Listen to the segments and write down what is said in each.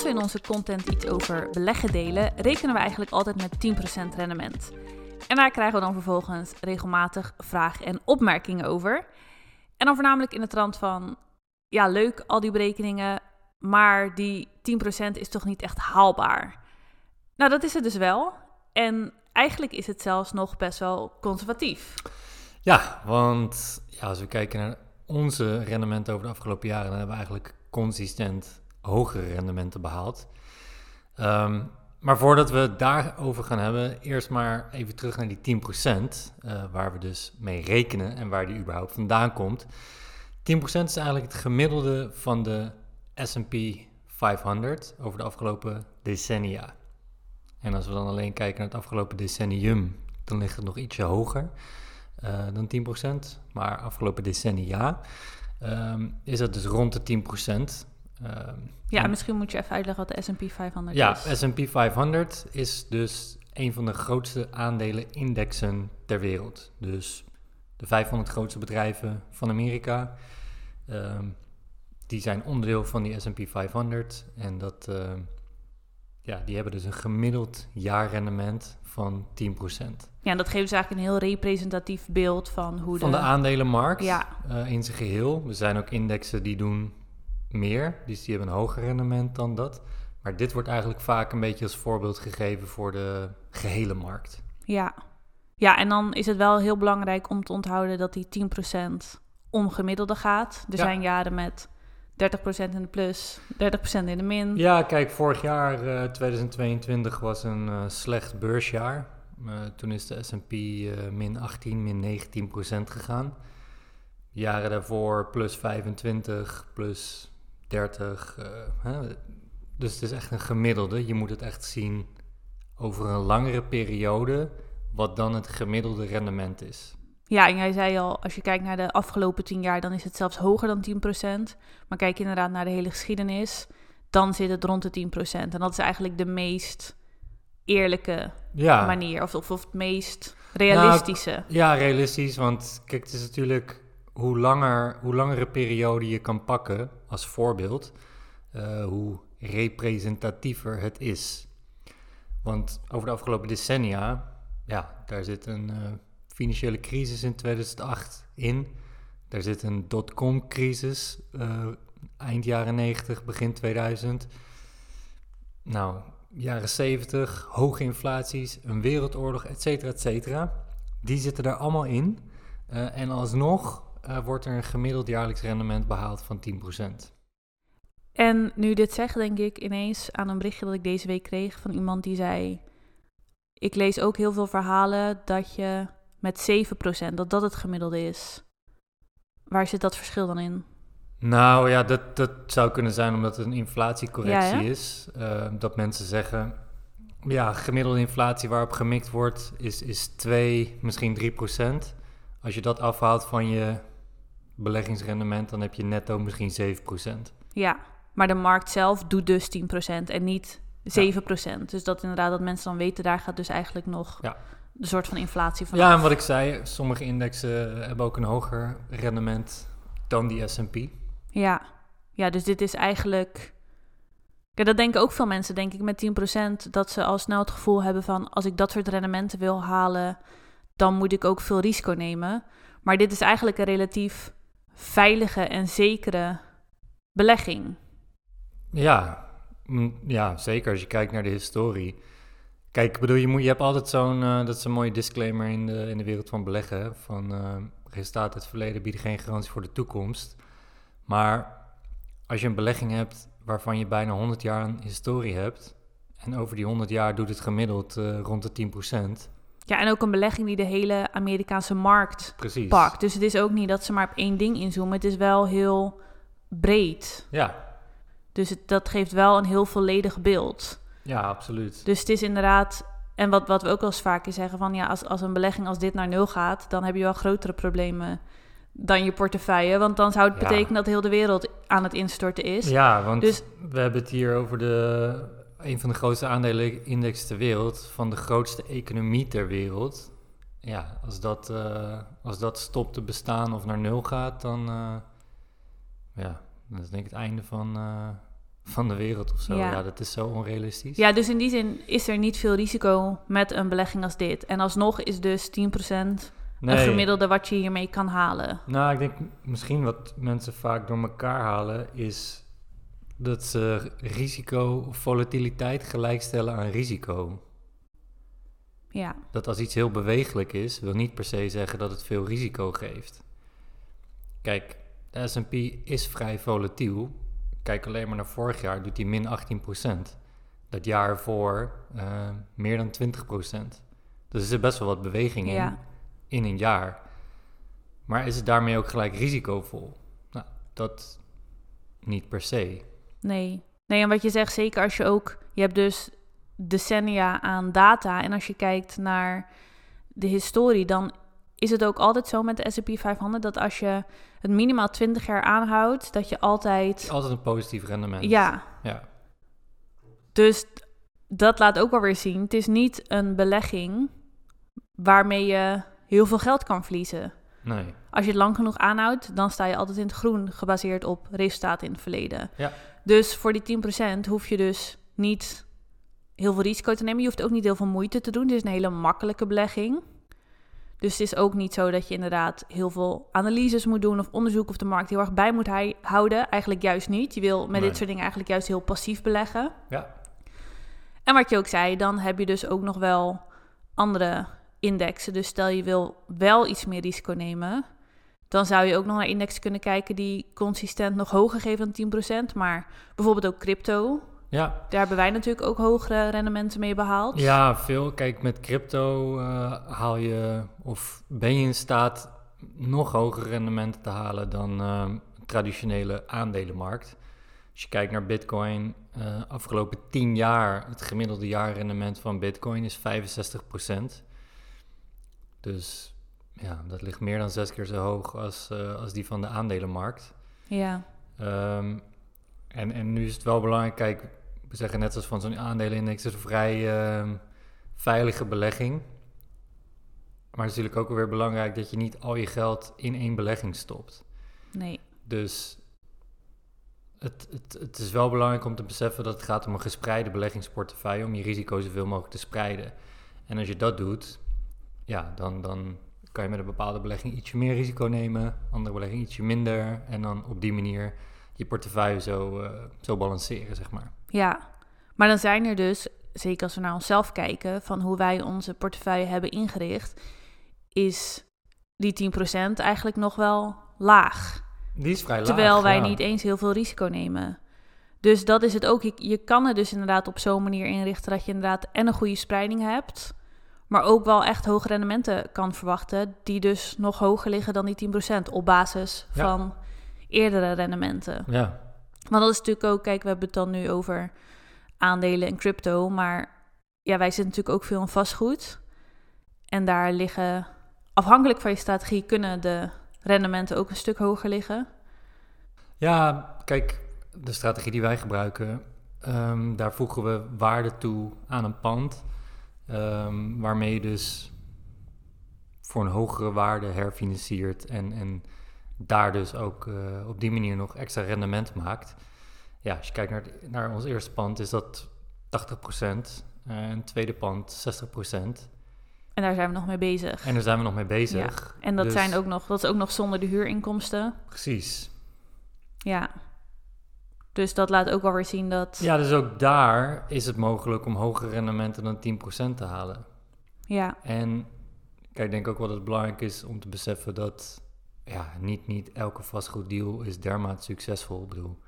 Als we in onze content iets over beleggen delen, rekenen we eigenlijk altijd met 10% rendement. En daar krijgen we dan vervolgens regelmatig vragen en opmerkingen over. En dan voornamelijk in de trant van, ja leuk al die berekeningen, maar die 10% is toch niet echt haalbaar. Nou, dat is het dus wel. En eigenlijk is het zelfs nog best wel conservatief. Ja, want ja, als we kijken naar onze rendementen over de afgelopen jaren, dan hebben we eigenlijk consistent hogere rendementen behaald. Ehm, maar voordat we het daarover gaan hebben, eerst maar even terug naar die 10%, uh, waar we dus mee rekenen en waar die überhaupt vandaan komt. 10% is eigenlijk het gemiddelde van de SP 500 over de afgelopen decennia. En als we dan alleen kijken naar het afgelopen decennium, dan ligt het nog ietsje hoger uh, dan 10%. Maar afgelopen decennia um, is het dus rond de 10%. Uh, ja, misschien moet je even uitleggen wat de S&P 500 ja, is. Ja, S&P 500 is dus een van de grootste aandelenindexen ter wereld. Dus de 500 grootste bedrijven van Amerika, um, die zijn onderdeel van die S&P 500. En dat, uh, ja, die hebben dus een gemiddeld jaarrendement van 10%. Ja, en dat geeft dus eigenlijk een heel representatief beeld van hoe van de, de aandelenmarkt Ja. uh, in zijn geheel. Er zijn ook indexen die doen meer, dus die hebben een hoger rendement dan dat. Maar dit wordt eigenlijk vaak een beetje als voorbeeld gegeven voor de gehele markt. Ja. ja, en dan is het wel heel belangrijk om te onthouden dat die 10% om gemiddelde gaat. Er Ja. zijn jaren met 30% in de plus, 30% in de min. Ja, kijk, vorig jaar, eh, 2022, was een eh, slecht beursjaar. Eh, toen is de S&P eh, min 18, min 19 procent gegaan. Jaren daarvoor plus 25, plus 30. eh, hè. Dus het is echt een gemiddelde. Je moet het echt zien over een langere periode, wat dan het gemiddelde rendement is. Ja, en jij zei al, als je kijkt naar de afgelopen 10 jaar, dan is het zelfs hoger dan 10%. Maar kijk inderdaad naar de hele geschiedenis, dan zit het rond de 10%. En dat is eigenlijk de meest eerlijke Ja, manier, of, of, of het meest realistische. Ja, realistisch. Want kijk, het is natuurlijk hoe, langer, hoe langere periode je kan pakken als voorbeeld, eh, hoe representatiever het is. Want over de afgelopen decennia, ja, daar zit een eh, financiële crisis in 2008 in. Daar zit een dotcom-crisis eh, eind jaren 90, begin 2000. Nou, jaren 70, hoge inflaties, een wereldoorlog, et cetera, et cetera. Die zitten daar allemaal in. En alsnog uh, wordt er een gemiddeld jaarlijks rendement behaald van 10%. En nu dit zeg, denk ik ineens aan een berichtje dat ik deze week kreeg van iemand die zei: Ik lees ook heel veel verhalen dat je met 7%, dat dat het gemiddelde is. Waar zit dat verschil dan in? Nou ja, dat, dat zou kunnen zijn omdat het een inflatiecorrectie Ja, is. Uh, dat mensen zeggen, ja, gemiddelde inflatie waarop gemikt wordt is, is 2, misschien 3 procent. Als je dat afhaalt van je beleggingsrendement, dan heb je netto misschien 7 procent. Ja, maar de markt zelf doet dus 10% en niet 7%. Dus dat inderdaad, dat mensen dan weten, daar gaat dus eigenlijk nog Ja. de soort van inflatie van. Ja, en wat ik zei, sommige indexen hebben ook een hoger rendement dan die S&P. Ja. ja, dus dit is eigenlijk. Dat denken ook veel mensen, denk ik, met 10%. Dat ze al snel het gevoel hebben van: als ik dat soort rendementen wil halen, dan moet ik ook veel risico nemen. Maar dit is eigenlijk een relatief veilige en zekere belegging. Ja, mm, ja, zeker als je kijkt naar de historie. Kijk, bedoel, je, moet, je hebt altijd zo'n, uh, dat is een mooie disclaimer in de, in de wereld van beleggen, van uh, uit het verleden bieden geen garantie voor de toekomst. Maar als je een belegging hebt waarvan je bijna 100 jaar een historie hebt, en over die 100 jaar doet het gemiddeld uh, rond de 10%. Ja, en ook een belegging die de hele Amerikaanse markt Precies. pakt. Dus het is ook niet dat ze maar op één ding inzoomen. Het is wel heel breed. Ja, Dus het, dat geeft wel een heel volledig beeld. ja, absoluut. Dus het is inderdaad... En wat, wat we ook wel eens vaker zeggen van... ja, als, als een belegging als dit naar nul gaat... dan heb je wel grotere problemen dan je portefeuille. Want dan zou het Ja. betekenen dat heel de wereld aan het instorten is. Ja, want Dus- we hebben het hier over de, een van de grootste aandelenindex ter wereld, van de grootste economie ter wereld. Ja, als dat, eh, als dat stopt te bestaan of naar nul gaat, dan, eh, ja, dat is denk ik het einde van, eh, van de wereld of zo. Ja. Ja, dat is zo onrealistisch. Ja, dus in die zin is er niet veel risico met een belegging als dit. En alsnog is dus 10% een gemiddelde wat je hiermee kan halen. Nou, ik denk misschien wat mensen vaak door elkaar halen is dat ze risico of volatiliteit gelijkstellen aan risico. Ja, Dat als iets heel bewegelijk is, wil niet per se zeggen dat het veel risico geeft. Kijk, de S&P is vrij volatiel. Kijk alleen maar naar vorig jaar, doet hij min 18%. Dat jaar voor eh, meer dan 20%. Dus er zit best wel wat beweging in, ja, in een jaar. Maar is het daarmee ook gelijk risicovol? Nou, dat niet per se. Nee. Nee, en wat je zegt, zeker als je ook... Je hebt dus decennia aan data. En als je kijkt naar de historie, dan is het ook altijd zo met de S&P 500... dat als je het minimaal 20 jaar aanhoudt, dat je altijd... Altijd een positief rendement. Ja, Ja, Dus dat laat ook wel weer zien. Het is niet een belegging waarmee je heel veel geld kan verliezen. Nee. Als je het lang genoeg aanhoudt, dan sta je altijd in het groen, gebaseerd op resultaten in het verleden. Ja. Dus voor die 10% hoef je dus niet heel veel risico te nemen. Je hoeft ook niet heel veel moeite te doen. Het is een hele makkelijke belegging. Dus het is ook niet zo dat je inderdaad heel veel analyses moet doen of onderzoek of de markt heel erg bij moet houden. Eigenlijk juist niet. Je wil met Nee. dit soort dingen eigenlijk juist heel passief beleggen. Ja, En wat je ook zei, dan heb je dus ook nog wel andere indexen. Dus stel je wil wel iets meer risico nemen, dan zou je ook nog naar indexen kunnen kijken die consistent nog hoger geven dan 10%. Maar bijvoorbeeld ook crypto. ja. Daar hebben wij natuurlijk ook hogere rendementen mee behaald. Ja, veel. Kijk, met crypto eh, haal je of ben je in staat nog hogere rendementen te halen dan eh, traditionele aandelenmarkt. Als je kijkt naar Bitcoin, eh afgelopen 10 jaar, het gemiddelde jaarrendement van Bitcoin is 65%. Dus ja, dat ligt meer dan zes keer zo hoog als, eh, als die van de aandelenmarkt. Ja, Ehm, en, en nu is het wel belangrijk, kijk, we zeggen net als van zo'n aandelenindex, het is een vrij ehm, veilige belegging. Maar het is natuurlijk ook weer belangrijk dat je niet al je geld in één belegging stopt. nee. Dus het, het, het is wel belangrijk om te beseffen dat het gaat om een gespreide beleggingsportefeuille, om je risico zoveel mogelijk te spreiden. En als je dat doet, ja, dan, dan kan je met een bepaalde belegging ietsje meer risico nemen, andere belegging ietsje minder. En dan op die manier je portefeuille zo, eh, zo balanceren, zeg maar. Ja, maar dan zijn er dus, zeker als we naar onszelf kijken, van hoe wij onze portefeuille hebben ingericht, is die 10% eigenlijk nog wel laag. Die is vrij laag. Terwijl wij ja. niet eens heel veel risico nemen. Dus dat is het ook. Je, je kan het dus inderdaad op zo'n manier inrichten dat je inderdaad en een goede spreiding hebt, maar ook wel echt hoge rendementen kan verwachten, die dus nog hoger liggen dan die 10% op basis Ja. van eerdere rendementen. Ja, Want dat is natuurlijk ook, kijk, we hebben het dan nu over aandelen en crypto, maar ja, wij zitten natuurlijk ook veel in vastgoed. En daar liggen, afhankelijk van je strategie, kunnen de rendementen ook een stuk hoger liggen. Ja, kijk, de strategie die wij gebruiken, ehm, daar voegen we waarde toe aan een pand, ehm, waarmee je dus voor een hogere waarde herfinanciert en, en daar dus ook eh, op die manier nog extra rendement maakt. Ja, als je kijkt naar, het- naar ons eerste pand, is dat 80%, en het tweede pand 60%. En daar zijn we nog mee bezig. En daar zijn we nog mee bezig. En dat, Dus- zijn ook nog, dat is ook nog zonder de huurinkomsten. Precies. Ja. Dus dat laat ook wel weer zien dat. Ja, dus ook daar is het mogelijk om hogere rendementen dan 10% te halen. Ja, En kijk, ik denk ook wel dat het belangrijk is om te beseffen dat ja, niet, niet elke vastgoeddeal is dermate succesvol. Ik bedoel,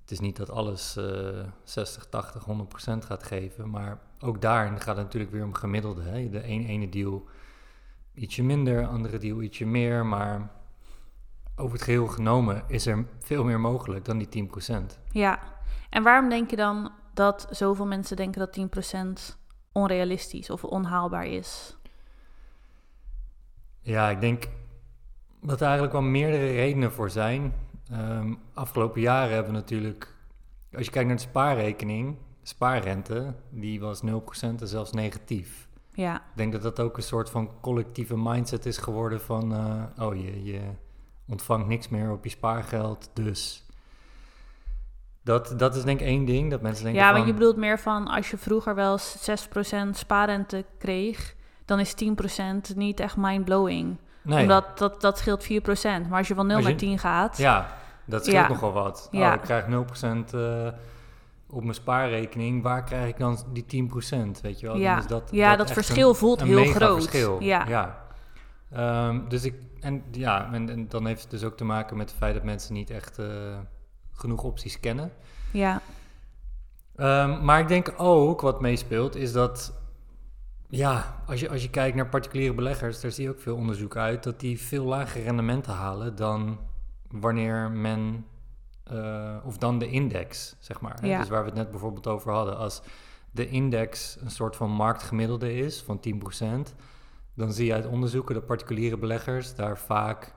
het is niet dat alles eh 60, 80, 100% gaat geven, maar ook daarin gaat het natuurlijk weer om gemiddelde. Hè? De een, ene deal ietsje minder, andere deal ietsje meer, maar over het geheel genomen is er veel meer mogelijk dan die 10%. ja. En waarom denk je dan dat zoveel mensen denken dat 10% onrealistisch of onhaalbaar is? Ja, ik denk dat er eigenlijk wel meerdere redenen voor zijn. Ehm, afgelopen jaren hebben we natuurlijk, als je kijkt naar de spaarrekening, spaarrente, die was 0% en zelfs negatief. Ja, Ik denk dat dat ook een soort van collectieve mindset is geworden van, eh, oh je, je ontvangt niks meer op je spaargeld, dus Dat, dat is denk ik één ding, dat mensen denken Ja, van... want je bedoelt meer van als je vroeger wel eens 6% spaarrente kreeg, dan is 10% niet echt mind-blowing. nee, Omdat dat, dat scheelt 4%. Maar als je van 0 Als je- naar 10 gaat, Ja, dat scheelt Ja. nogal wat. Ja. Oh, ik krijg 0% eh op mijn spaarrekening. Waar krijg ik dan die 10%? Weet je wel? Dan ja, is dat, ja dat verschil voelt heel groot. Verschil. Ja. Ehm, dus ik, en ja, en, en dan heeft het dus ook te maken met het feit dat mensen niet echt eh, genoeg opties kennen. ja, Ehm, maar ik denk ook wat meespeelt is dat, ja, als je, als je kijkt naar particuliere beleggers, daar zie je ook veel onderzoek uit, dat die veel lager rendementen halen dan wanneer men, eh, of dan de index, zeg maar. Ja. Dus waar we het net bijvoorbeeld over hadden. Als de index een soort van marktgemiddelde is van 10%, dan zie je uit onderzoeken dat particuliere beleggers daar vaak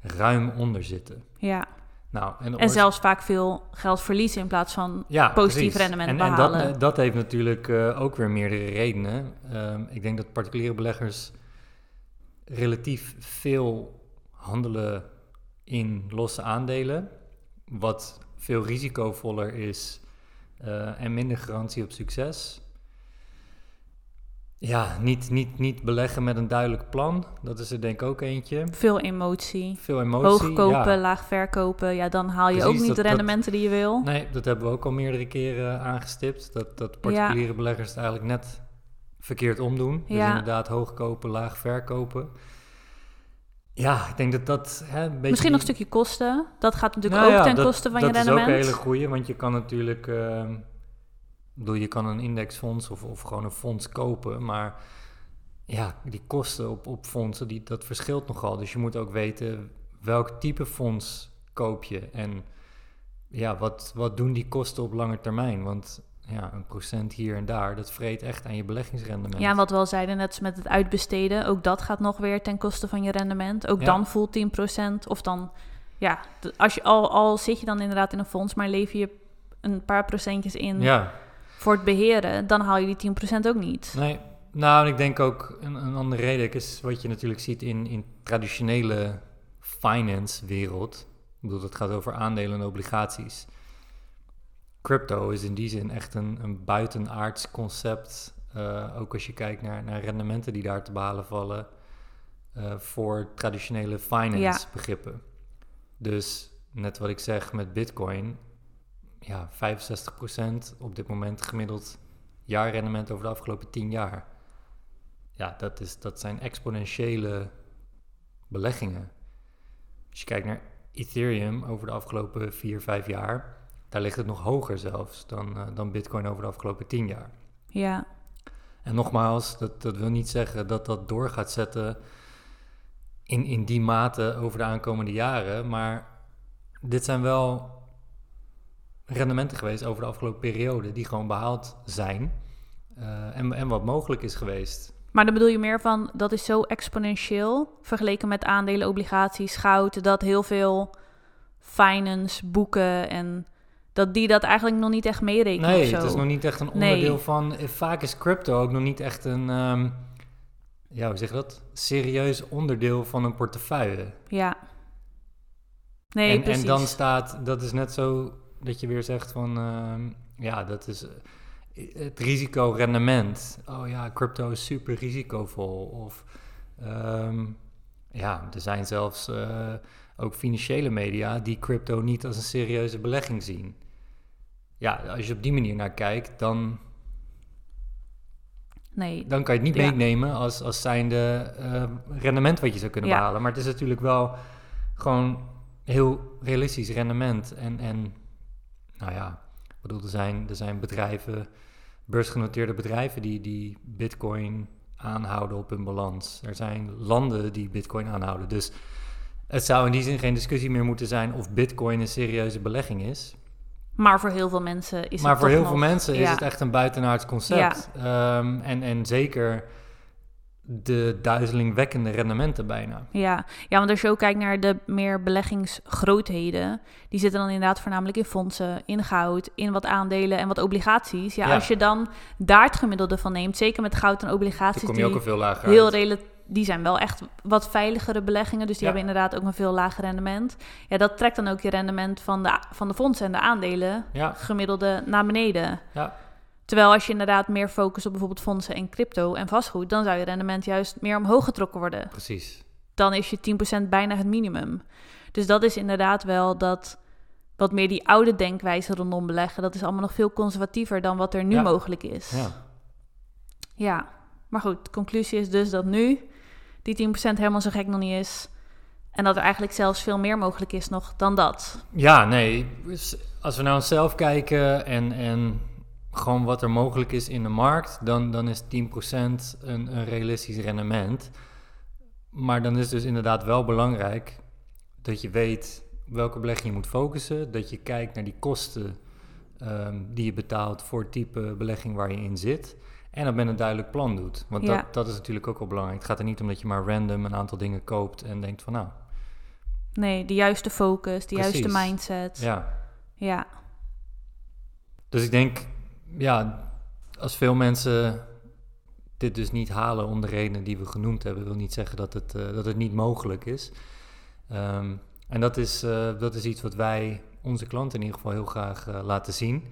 ruim onder zitten. ja. Nou, en, En zelfs vaak veel geld verliezen in plaats van ja, positief rendement en, en dat, behalen. dat heeft natuurlijk eh, ook weer meerdere redenen. Ehm, ik denk dat particuliere beleggers relatief veel handelen in losse aandelen, wat veel risicovoller is eh, en minder garantie op succes. Ja, niet, niet, niet beleggen met een duidelijk plan. Dat is er denk ik ook eentje. Veel emotie. Veel emotie. Hoog kopen, ja. laag verkopen. Ja, dan haal je Precies, ook niet dat- de dat- rendementen die je wil. Nee, dat hebben we ook al meerdere keren aangestipt. Dat, dat particuliere beleggers het eigenlijk net verkeerd omdoen. Dus Ja. inderdaad hoog kopen, laag verkopen. Ja, ik denk dat dat... Hè, een beetje Misschien nog een stukje kosten. Dat gaat natuurlijk Nou ook ten dat- koste van dat je is ook rendement. een hele goeie, want je kan natuurlijk... ehm, bedoel, je kan een indexfonds of, of gewoon een fonds kopen, maar... Ja, die kosten op, op fondsen, die, dat verschilt nogal. Dus je moet ook weten welk type fonds koop je. En ja, wat, wat doen die kosten op lange termijn? Want ja, een procent hier en daar, dat vreet echt aan je beleggingsrendement. Ja, wat we al zeiden, net als met het uitbesteden, ook dat gaat nog weer ten koste van je rendement. Ook Ja. dan voelt 10%. Of dan, ja, als je al, al zit je dan inderdaad in een fonds, maar lever je een paar procentjes in Ja, voor het beheren, dan haal je die 10% ook niet. nee. Nou, ik denk ook een, een andere reden is wat je natuurlijk ziet in, in traditionele finance-wereld. Ik bedoel, het gaat over aandelen en obligaties. Crypto is in die zin echt een, een buitenaards concept. eh, ook als je kijkt naar, naar rendementen die daar te behalen vallen eh, voor traditionele finance Ja. begrippen. Dus net wat ik zeg met Bitcoin, ja, 65% op dit moment gemiddeld jaarrendement over de afgelopen 10 jaar. Ja, dat, is, dat zijn exponentiële beleggingen. Als je kijkt naar Ethereum over de afgelopen 4, 5 jaar, daar ligt het nog hoger zelfs dan, eh, dan Bitcoin over de afgelopen 10 jaar. Ja, En nogmaals, dat, dat wil niet zeggen dat dat door gaat zetten in, in die mate over de aankomende jaren. Maar dit zijn wel rendementen geweest over de afgelopen periode die gewoon behaald zijn. eh, en, en wat mogelijk is geweest. maar dan bedoel je meer van, dat is zo exponentieel, vergeleken met aandelen, obligaties, goud, dat heel veel finance, boeken en dat die dat eigenlijk nog niet echt meerekenen Nee, het is nog niet echt een Nee. onderdeel van. eh, Vaak is crypto ook nog niet echt een. ehm, ja, hoe zeg je dat? Serieus onderdeel van een portefeuille. Ja. Nee, en, precies. en dan staat, dat is net zo dat je weer zegt van, ehm, ja, dat is eh, het risicorendement. Oh ja, crypto is super risicovol. Of ehm, ja, er zijn zelfs eh, ook financiële media die crypto niet als een serieuze belegging zien. Ja, als je op die manier naar kijkt, dan, Nee, dan kan je het niet Ja. meenemen als, als zijnde eh, rendement wat je zou kunnen Ja. behalen. Maar het is natuurlijk wel gewoon heel realistisch rendement. En, en nou ja, ik bedoel, er zijn, er zijn bedrijven, beursgenoteerde bedrijven die, die bitcoin aanhouden op hun balans. Er zijn landen die bitcoin aanhouden. Dus het zou in die zin geen discussie meer moeten zijn of bitcoin een serieuze belegging is. maar voor heel veel mensen is Maar het voor toch heel veel mensen is het echt een buitenaards concept. Ehm, en, en zeker de duizelingwekkende rendementen bijna. Ja. ja, want als je ook kijkt naar de meer beleggingsgrootheden, die zitten dan inderdaad voornamelijk in fondsen, in goud, in wat aandelen en wat obligaties. Ja, Ja. als je dan daar het gemiddelde van neemt, zeker met goud en obligaties kom je ook die al veel lager heel uit. rela- die zijn wel echt wat veiligere beleggingen. Dus die Ja. hebben inderdaad ook een veel lager rendement. Ja, dat trekt dan ook je rendement van de, van de fondsen en de aandelen Ja, gemiddelde naar beneden. ja, Terwijl als je inderdaad meer focust op bijvoorbeeld fondsen en crypto en vastgoed, dan zou je rendement juist meer omhoog getrokken worden. precies. Dan is je 10% bijna het minimum. Dus dat is inderdaad wel dat wat meer die oude denkwijze rondom beleggen. Dat is allemaal nog veel conservatiever dan wat er nu Ja. mogelijk is. Ja. Ja, maar goed, de conclusie is dus dat nu die 10% helemaal zo gek nog niet is. En dat er eigenlijk zelfs veel meer mogelijk is nog dan dat. Ja, nee. Als we naar onszelf kijken en, en gewoon wat er mogelijk is in de markt, dan, dan is 10% een, een realistisch rendement. Maar dan is het dus inderdaad wel belangrijk dat je weet welke belegging je moet focussen. Dat je kijkt naar die kosten ehm, die je betaalt voor het type belegging waar je in zit. En dat met een duidelijk plan doet. Want Ja. dat, dat is natuurlijk ook wel belangrijk. Het gaat er niet om dat je maar random een aantal dingen koopt en denkt van nou, Nee, de juiste focus, de juiste mindset. ja, ja. Dus ik denk, ja, als veel mensen dit dus niet halen om de redenen die we genoemd hebben, wil niet zeggen dat het, eh, dat het niet mogelijk is. Ehm, en dat is, eh, dat is iets wat wij onze klanten in ieder geval heel graag eh, laten zien.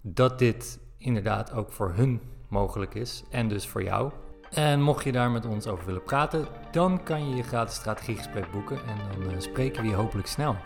Dat dit inderdaad ook voor hun mogelijk is en dus voor jou. En mocht je daar met ons over willen praten, dan kan je je gratis strategiegesprek boeken en dan spreken we je hopelijk snel.